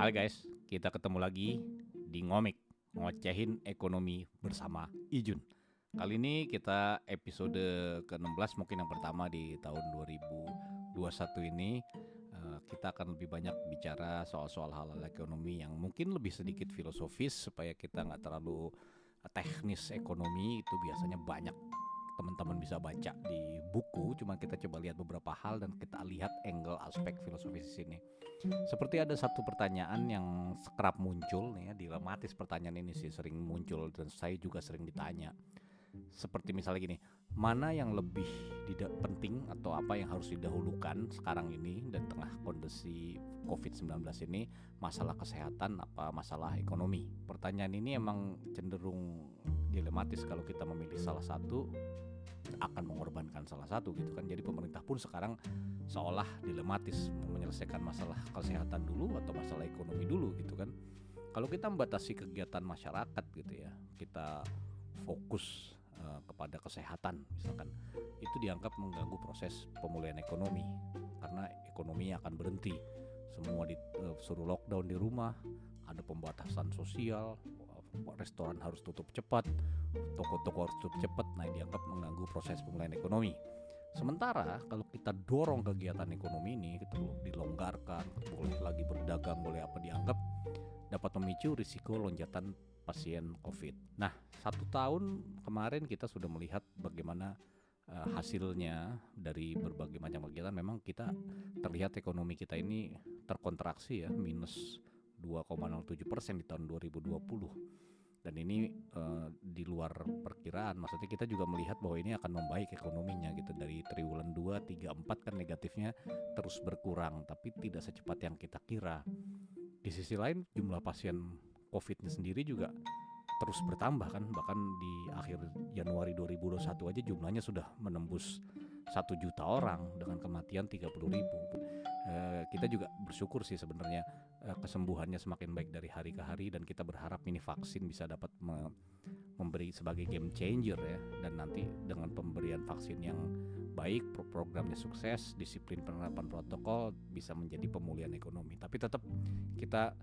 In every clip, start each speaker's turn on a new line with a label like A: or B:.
A: Hai guys, kita ketemu lagi di Ngomik Ngocehin Ekonomi bersama Ijun. Kali ini kita episode ke-16 mungkin yang pertama di tahun 2021 ini eh, Kita akan lebih banyak bicara soal-soal hal-hal ekonomi yang mungkin lebih sedikit filosofis Supaya kita nggak terlalu teknis ekonomi itu biasanya banyak teman-teman bisa baca di buku, cuma kita coba lihat beberapa hal dan kita lihat angle aspek filosofis di sini. Seperti ada satu pertanyaan yang kerap muncul nih ya, dilematis pertanyaan ini sih sering muncul dan saya juga sering ditanya. Seperti misalnya gini, mana yang lebih tidak penting atau apa yang harus didahulukan sekarang ini dan tengah kondisi COVID-19 ini masalah kesehatan apa masalah ekonomi? Pertanyaan ini emang cenderung dilematis kalau kita memilih salah satu akan mengorbankan salah satu gitu kan. Jadi pemerintah pun sekarang seolah dilematis menyelesaikan masalah kesehatan dulu atau masalah ekonomi dulu gitu kan. Kalau kita membatasi kegiatan masyarakat gitu ya kita fokus uh, kepada kesehatan misalkan itu dianggap mengganggu proses pemulihan ekonomi. Karena ekonomi akan berhenti. Semua disuruh uh, lockdown di rumah ada pembatasan sosial restoran harus tutup cepat, toko-toko harus tutup cepat, nah dianggap mengganggu proses pemulihan ekonomi. Sementara kalau kita dorong kegiatan ekonomi ini gitu dilonggarkan, boleh lagi berdagang, boleh apa dianggap dapat memicu risiko lonjakan pasien COVID. Nah, satu tahun kemarin kita sudah melihat bagaimana uh, hasilnya dari berbagai macam kegiatan. Memang kita terlihat ekonomi kita ini terkontraksi ya, minus 2,07 persen di tahun 2020 dan ini uh, di luar perkiraan maksudnya kita juga melihat bahwa ini akan membaik ekonominya gitu. Dari triwulan 2, 3, 4 kan negatifnya terus berkurang tapi tidak secepat yang kita kira. Di sisi lain jumlah pasien COVID-nya sendiri juga terus bertambah kan. Bahkan di akhir Januari 2021 aja jumlahnya sudah menembus satu juta orang dengan kematian 30 ribu. E, kita juga bersyukur sih sebenarnya e, kesembuhannya semakin baik dari hari ke hari dan kita berharap ini vaksin bisa dapat me memberi sebagai game changer ya. Dan nanti dengan pemberian vaksin yang baik programnya sukses disiplin penerapan protokol bisa menjadi pemulihan ekonomi. Tapi tetap kita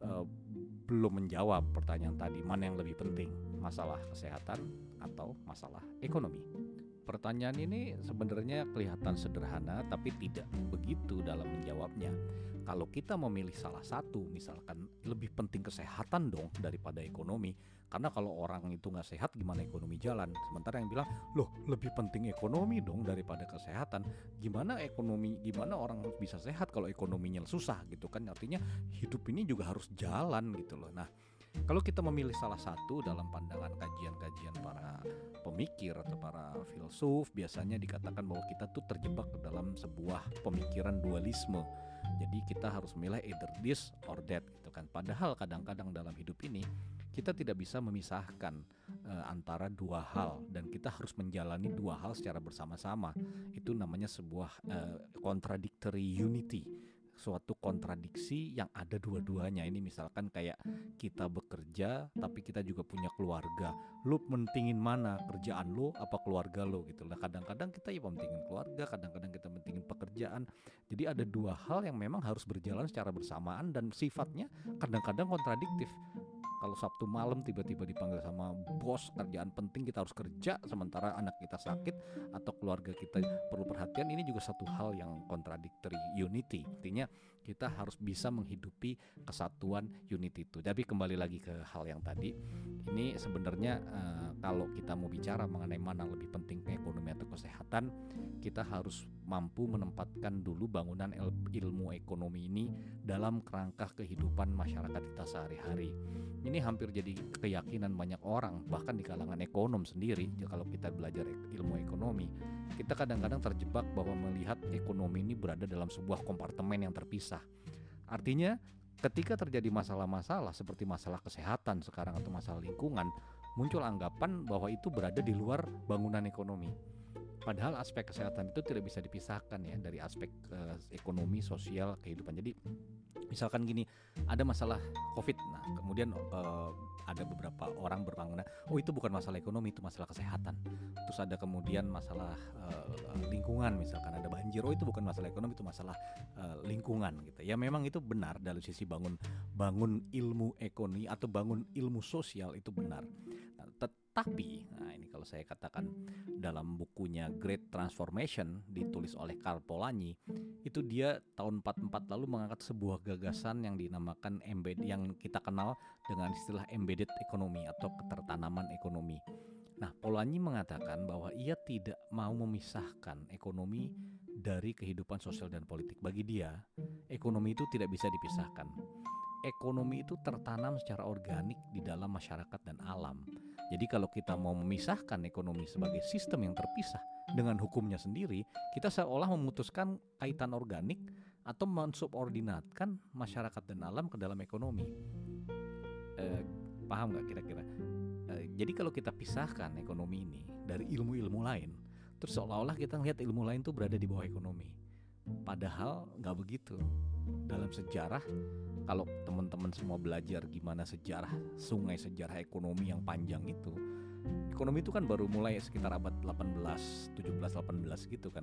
A: uh, belum menjawab pertanyaan tadi mana yang lebih penting? Masalah kesehatan atau masalah ekonomi pertanyaan ini sebenarnya kelihatan sederhana tapi tidak begitu dalam menjawabnya. Kalau kita memilih salah satu, misalkan lebih penting kesehatan dong daripada ekonomi. Karena kalau orang itu nggak sehat, gimana ekonomi jalan? Sementara yang bilang, loh lebih penting ekonomi dong daripada kesehatan. Gimana ekonomi, gimana orang bisa sehat kalau ekonominya susah gitu kan? Artinya hidup ini juga harus jalan gitu loh. Nah, kalau kita memilih salah satu dalam pandangan kajian-kajian para pemikir atau para filsuf biasanya dikatakan bahwa kita tuh terjebak ke dalam sebuah pemikiran dualisme. Jadi kita harus memilih either this or that gitu kan. Padahal kadang-kadang dalam hidup ini kita tidak bisa memisahkan uh, antara dua hal dan kita harus menjalani dua hal secara bersama-sama. Itu namanya sebuah uh, contradictory unity suatu kontradiksi yang ada dua-duanya. Ini misalkan kayak kita bekerja tapi kita juga punya keluarga. Lu mentingin mana kerjaan lu apa keluarga lu gitu. Nah, kadang-kadang kita ya pentingin keluarga, kadang-kadang kita pentingin pekerjaan. Jadi ada dua hal yang memang harus berjalan secara bersamaan dan sifatnya kadang-kadang kontradiktif kalau Sabtu malam tiba-tiba dipanggil sama bos kerjaan penting kita harus kerja sementara anak kita sakit atau keluarga kita perlu perhatian ini juga satu hal yang kontradiktori unity. Artinya kita harus bisa menghidupi kesatuan unity itu. Tapi kembali lagi ke hal yang tadi ini sebenarnya uh, kalau kita mau bicara mengenai mana lebih penting ekonomi atau kesehatan kita harus mampu menempatkan dulu bangunan ilmu ekonomi ini dalam kerangka kehidupan masyarakat kita sehari-hari. Ini hampir jadi keyakinan banyak orang bahkan di kalangan ekonom sendiri. Kalau kita belajar ilmu ekonomi kita kadang-kadang terjebak bahwa melihat ekonomi ini berada dalam sebuah kompartemen yang terpisah artinya ketika terjadi masalah-masalah seperti masalah kesehatan sekarang atau masalah lingkungan muncul anggapan bahwa itu berada di luar bangunan ekonomi Padahal aspek kesehatan itu tidak bisa dipisahkan ya dari aspek uh, ekonomi, sosial, kehidupan. Jadi misalkan gini, ada masalah COVID. Nah, kemudian uh, ada beberapa orang berpandangan, oh itu bukan masalah ekonomi, itu masalah kesehatan. Terus ada kemudian masalah uh, lingkungan, misalkan ada banjir, oh itu bukan masalah ekonomi, itu masalah uh, lingkungan gitu. Ya memang itu benar dari sisi bangun bangun ilmu ekonomi atau bangun ilmu sosial itu benar. Nah, tapi, nah ini kalau saya katakan dalam bukunya Great Transformation ditulis oleh Karl Polanyi, itu dia tahun 44 lalu mengangkat sebuah gagasan yang dinamakan embed yang kita kenal dengan istilah embedded economy atau ketertanaman ekonomi. Nah, Polanyi mengatakan bahwa ia tidak mau memisahkan ekonomi dari kehidupan sosial dan politik. Bagi dia, ekonomi itu tidak bisa dipisahkan. Ekonomi itu tertanam secara organik di dalam masyarakat dan alam jadi kalau kita mau memisahkan ekonomi sebagai sistem yang terpisah dengan hukumnya sendiri, kita seolah memutuskan kaitan organik atau mensubordinatkan masyarakat dan alam ke dalam ekonomi. Eh, paham nggak kira-kira? Eh, jadi kalau kita pisahkan ekonomi ini dari ilmu-ilmu lain, terus seolah-olah kita melihat ilmu lain itu berada di bawah ekonomi. Padahal nggak begitu. Dalam sejarah kalau teman-teman semua belajar gimana sejarah sungai sejarah ekonomi yang panjang itu ekonomi itu kan baru mulai sekitar abad 18 17 18 gitu kan.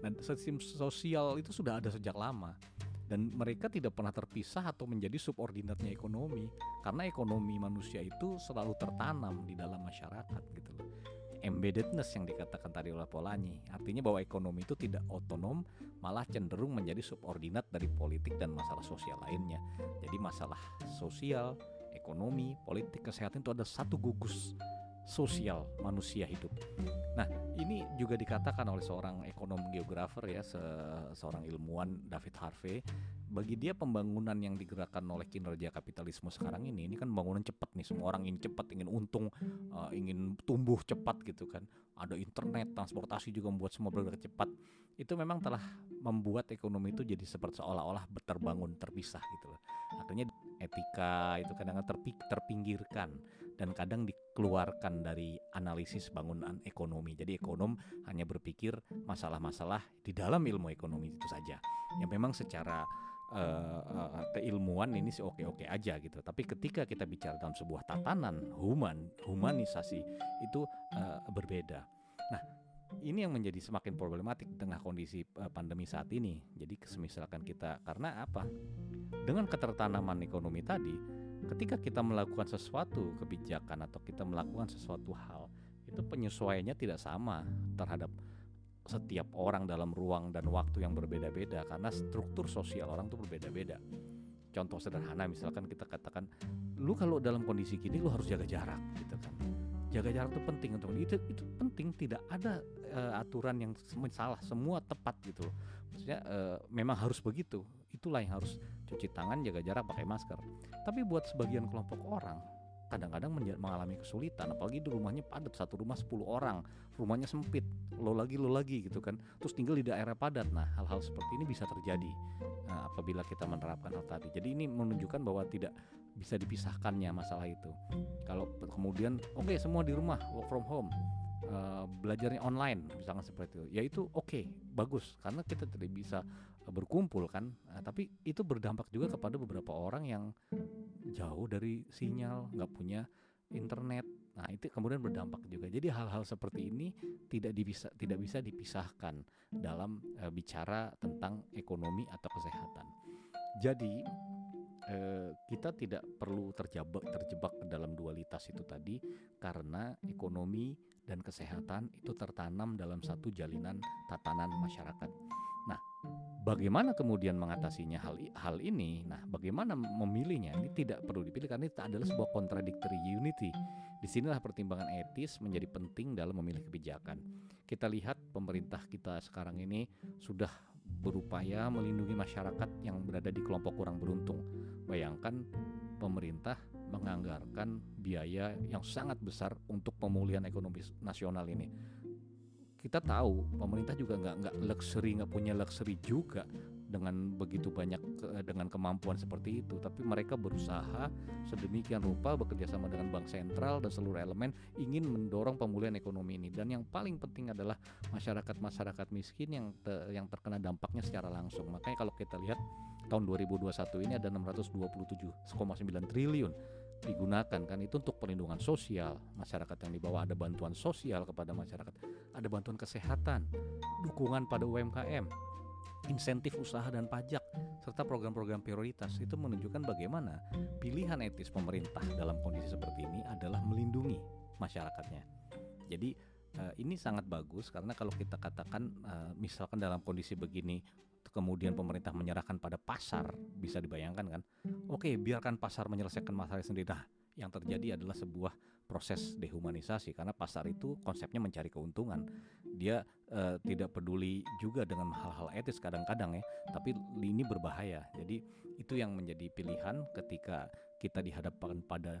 A: Nah sistem sosial itu sudah ada sejak lama dan mereka tidak pernah terpisah atau menjadi subordinatnya ekonomi karena ekonomi manusia itu selalu tertanam di dalam masyarakat gitu loh embeddedness yang dikatakan tadi oleh Polanyi. Artinya bahwa ekonomi itu tidak otonom, malah cenderung menjadi subordinat dari politik dan masalah sosial lainnya. Jadi masalah sosial, ekonomi, politik, kesehatan itu ada satu gugus sosial manusia hidup. Nah, ini juga dikatakan oleh seorang ekonom geografer ya, se seorang ilmuwan David Harvey bagi dia pembangunan yang digerakkan oleh kinerja kapitalisme sekarang ini ini kan pembangunan cepat nih semua orang ingin cepat ingin untung uh, ingin tumbuh cepat gitu kan. Ada internet transportasi juga membuat semua bergerak cepat. Itu memang telah membuat ekonomi itu jadi seperti seolah-olah terbangun terpisah gitu loh. Akhirnya etika itu kadang terpi terpinggirkan dan kadang dikeluarkan dari analisis bangunan ekonomi jadi ekonom hanya berpikir masalah-masalah di dalam ilmu ekonomi itu saja yang memang secara uh, uh, keilmuan ini sih oke-oke aja gitu. Tapi ketika kita bicara dalam sebuah tatanan human, humanisasi itu uh, berbeda. Nah, ini yang menjadi semakin problematik di tengah kondisi pandemi saat ini. Jadi misalkan kita karena apa? Dengan ketertanaman ekonomi tadi, ketika kita melakukan sesuatu kebijakan atau kita melakukan sesuatu hal, itu penyesuaiannya tidak sama terhadap setiap orang dalam ruang dan waktu yang berbeda-beda karena struktur sosial orang tuh berbeda-beda. Contoh sederhana misalkan kita katakan lu kalau dalam kondisi gini lu harus jaga jarak gitu kan. Jaga jarak itu penting untuk itu itu penting tidak ada uh, aturan yang salah semua tepat gitu Maksudnya uh, memang harus begitu. Itulah yang harus cuci tangan, jaga jarak, pakai masker. Tapi buat sebagian kelompok orang kadang-kadang mengalami kesulitan. Apalagi di rumahnya padat satu rumah 10 orang. Rumahnya sempit lo lagi lo lagi gitu kan. Terus tinggal di daerah padat. Nah hal-hal seperti ini bisa terjadi nah, apabila kita menerapkan hal tadi. Jadi ini menunjukkan bahwa tidak bisa dipisahkannya masalah itu. Kalau kemudian oke okay, semua di rumah work from home uh, belajarnya online misalnya seperti itu. Ya itu oke okay, bagus. Karena kita tidak bisa berkumpul kan. Nah, tapi itu berdampak juga kepada beberapa orang yang jauh dari sinyal nggak punya internet. Nah itu kemudian berdampak juga. Jadi hal-hal seperti ini tidak bisa tidak bisa dipisahkan dalam e, bicara tentang ekonomi atau kesehatan. Jadi e, kita tidak perlu terjebak terjebak dalam dualitas itu tadi karena ekonomi dan kesehatan itu tertanam dalam satu jalinan tatanan masyarakat Bagaimana kemudian mengatasinya hal hal ini? Nah, bagaimana memilihnya? Ini tidak perlu dipilih karena itu adalah sebuah contradictory unity. Di sinilah pertimbangan etis menjadi penting dalam memilih kebijakan. Kita lihat pemerintah kita sekarang ini sudah berupaya melindungi masyarakat yang berada di kelompok kurang beruntung. Bayangkan pemerintah menganggarkan biaya yang sangat besar untuk pemulihan ekonomi nasional ini kita tahu pemerintah juga nggak nggak luxury nggak punya luxury juga dengan begitu banyak dengan kemampuan seperti itu. Tapi mereka berusaha sedemikian rupa bekerja sama dengan bank sentral dan seluruh elemen ingin mendorong pemulihan ekonomi ini. Dan yang paling penting adalah masyarakat-masyarakat miskin yang te, yang terkena dampaknya secara langsung. Makanya kalau kita lihat tahun 2021 ini ada 627,9 triliun digunakan kan itu untuk perlindungan sosial masyarakat yang di bawah ada bantuan sosial kepada masyarakat ada bantuan kesehatan dukungan pada UMKM insentif usaha dan pajak, serta program-program prioritas itu menunjukkan bagaimana pilihan etis pemerintah dalam kondisi seperti ini adalah melindungi masyarakatnya. Jadi uh, ini sangat bagus karena kalau kita katakan uh, misalkan dalam kondisi begini kemudian pemerintah menyerahkan pada pasar bisa dibayangkan kan oke biarkan pasar menyelesaikan masalah sendiri nah yang terjadi adalah sebuah proses dehumanisasi karena pasar itu konsepnya mencari keuntungan. Dia uh, tidak peduli juga dengan hal-hal etis kadang-kadang ya, tapi ini berbahaya. Jadi itu yang menjadi pilihan ketika kita dihadapkan pada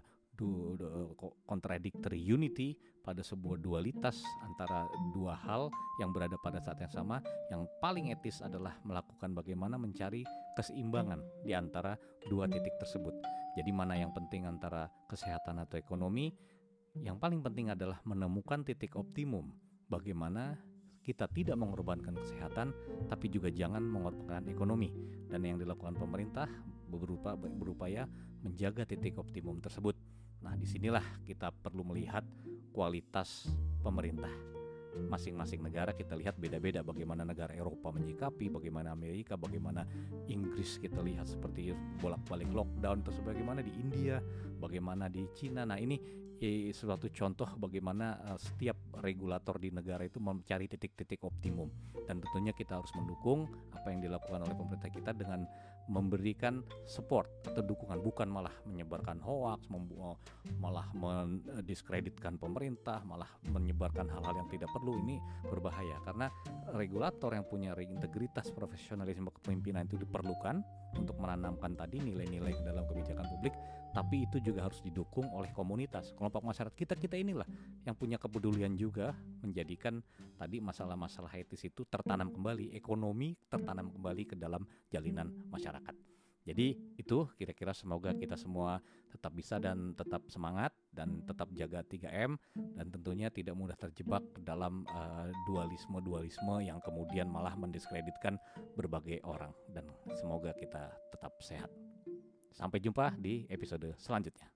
A: contradictory unity pada sebuah dualitas antara dua hal yang berada pada saat yang sama yang paling etis adalah melakukan bagaimana mencari keseimbangan di antara dua titik tersebut jadi mana yang penting antara kesehatan atau ekonomi? Yang paling penting adalah menemukan titik optimum. Bagaimana kita tidak mengorbankan kesehatan, tapi juga jangan mengorbankan ekonomi. Dan yang dilakukan pemerintah berupa berupaya menjaga titik optimum tersebut. Nah, di sinilah kita perlu melihat kualitas pemerintah masing-masing negara kita lihat beda-beda bagaimana negara Eropa menyikapi, bagaimana Amerika, bagaimana Inggris kita lihat seperti bolak-balik lockdown terus bagaimana di India, bagaimana di Cina. Nah, ini eh, suatu contoh bagaimana uh, setiap regulator di negara itu mencari titik-titik optimum dan tentunya kita harus mendukung apa yang dilakukan oleh pemerintah kita dengan memberikan support atau dukungan bukan malah menyebarkan hoax, malah mendiskreditkan pemerintah, malah menyebarkan hal-hal yang tidak perlu ini berbahaya. Karena regulator yang punya integritas profesionalisme kepemimpinan itu diperlukan untuk menanamkan tadi nilai-nilai dalam kebijakan publik tapi itu juga harus didukung oleh komunitas. Kelompok masyarakat kita kita inilah yang punya kepedulian juga menjadikan tadi masalah-masalah etis itu tertanam kembali ekonomi tertanam kembali ke dalam jalinan masyarakat. Jadi itu kira-kira semoga kita semua tetap bisa dan tetap semangat dan tetap jaga 3M dan tentunya tidak mudah terjebak dalam dualisme-dualisme uh, yang kemudian malah mendiskreditkan berbagai orang. Dan semoga kita tetap sehat. Sampai jumpa di episode selanjutnya.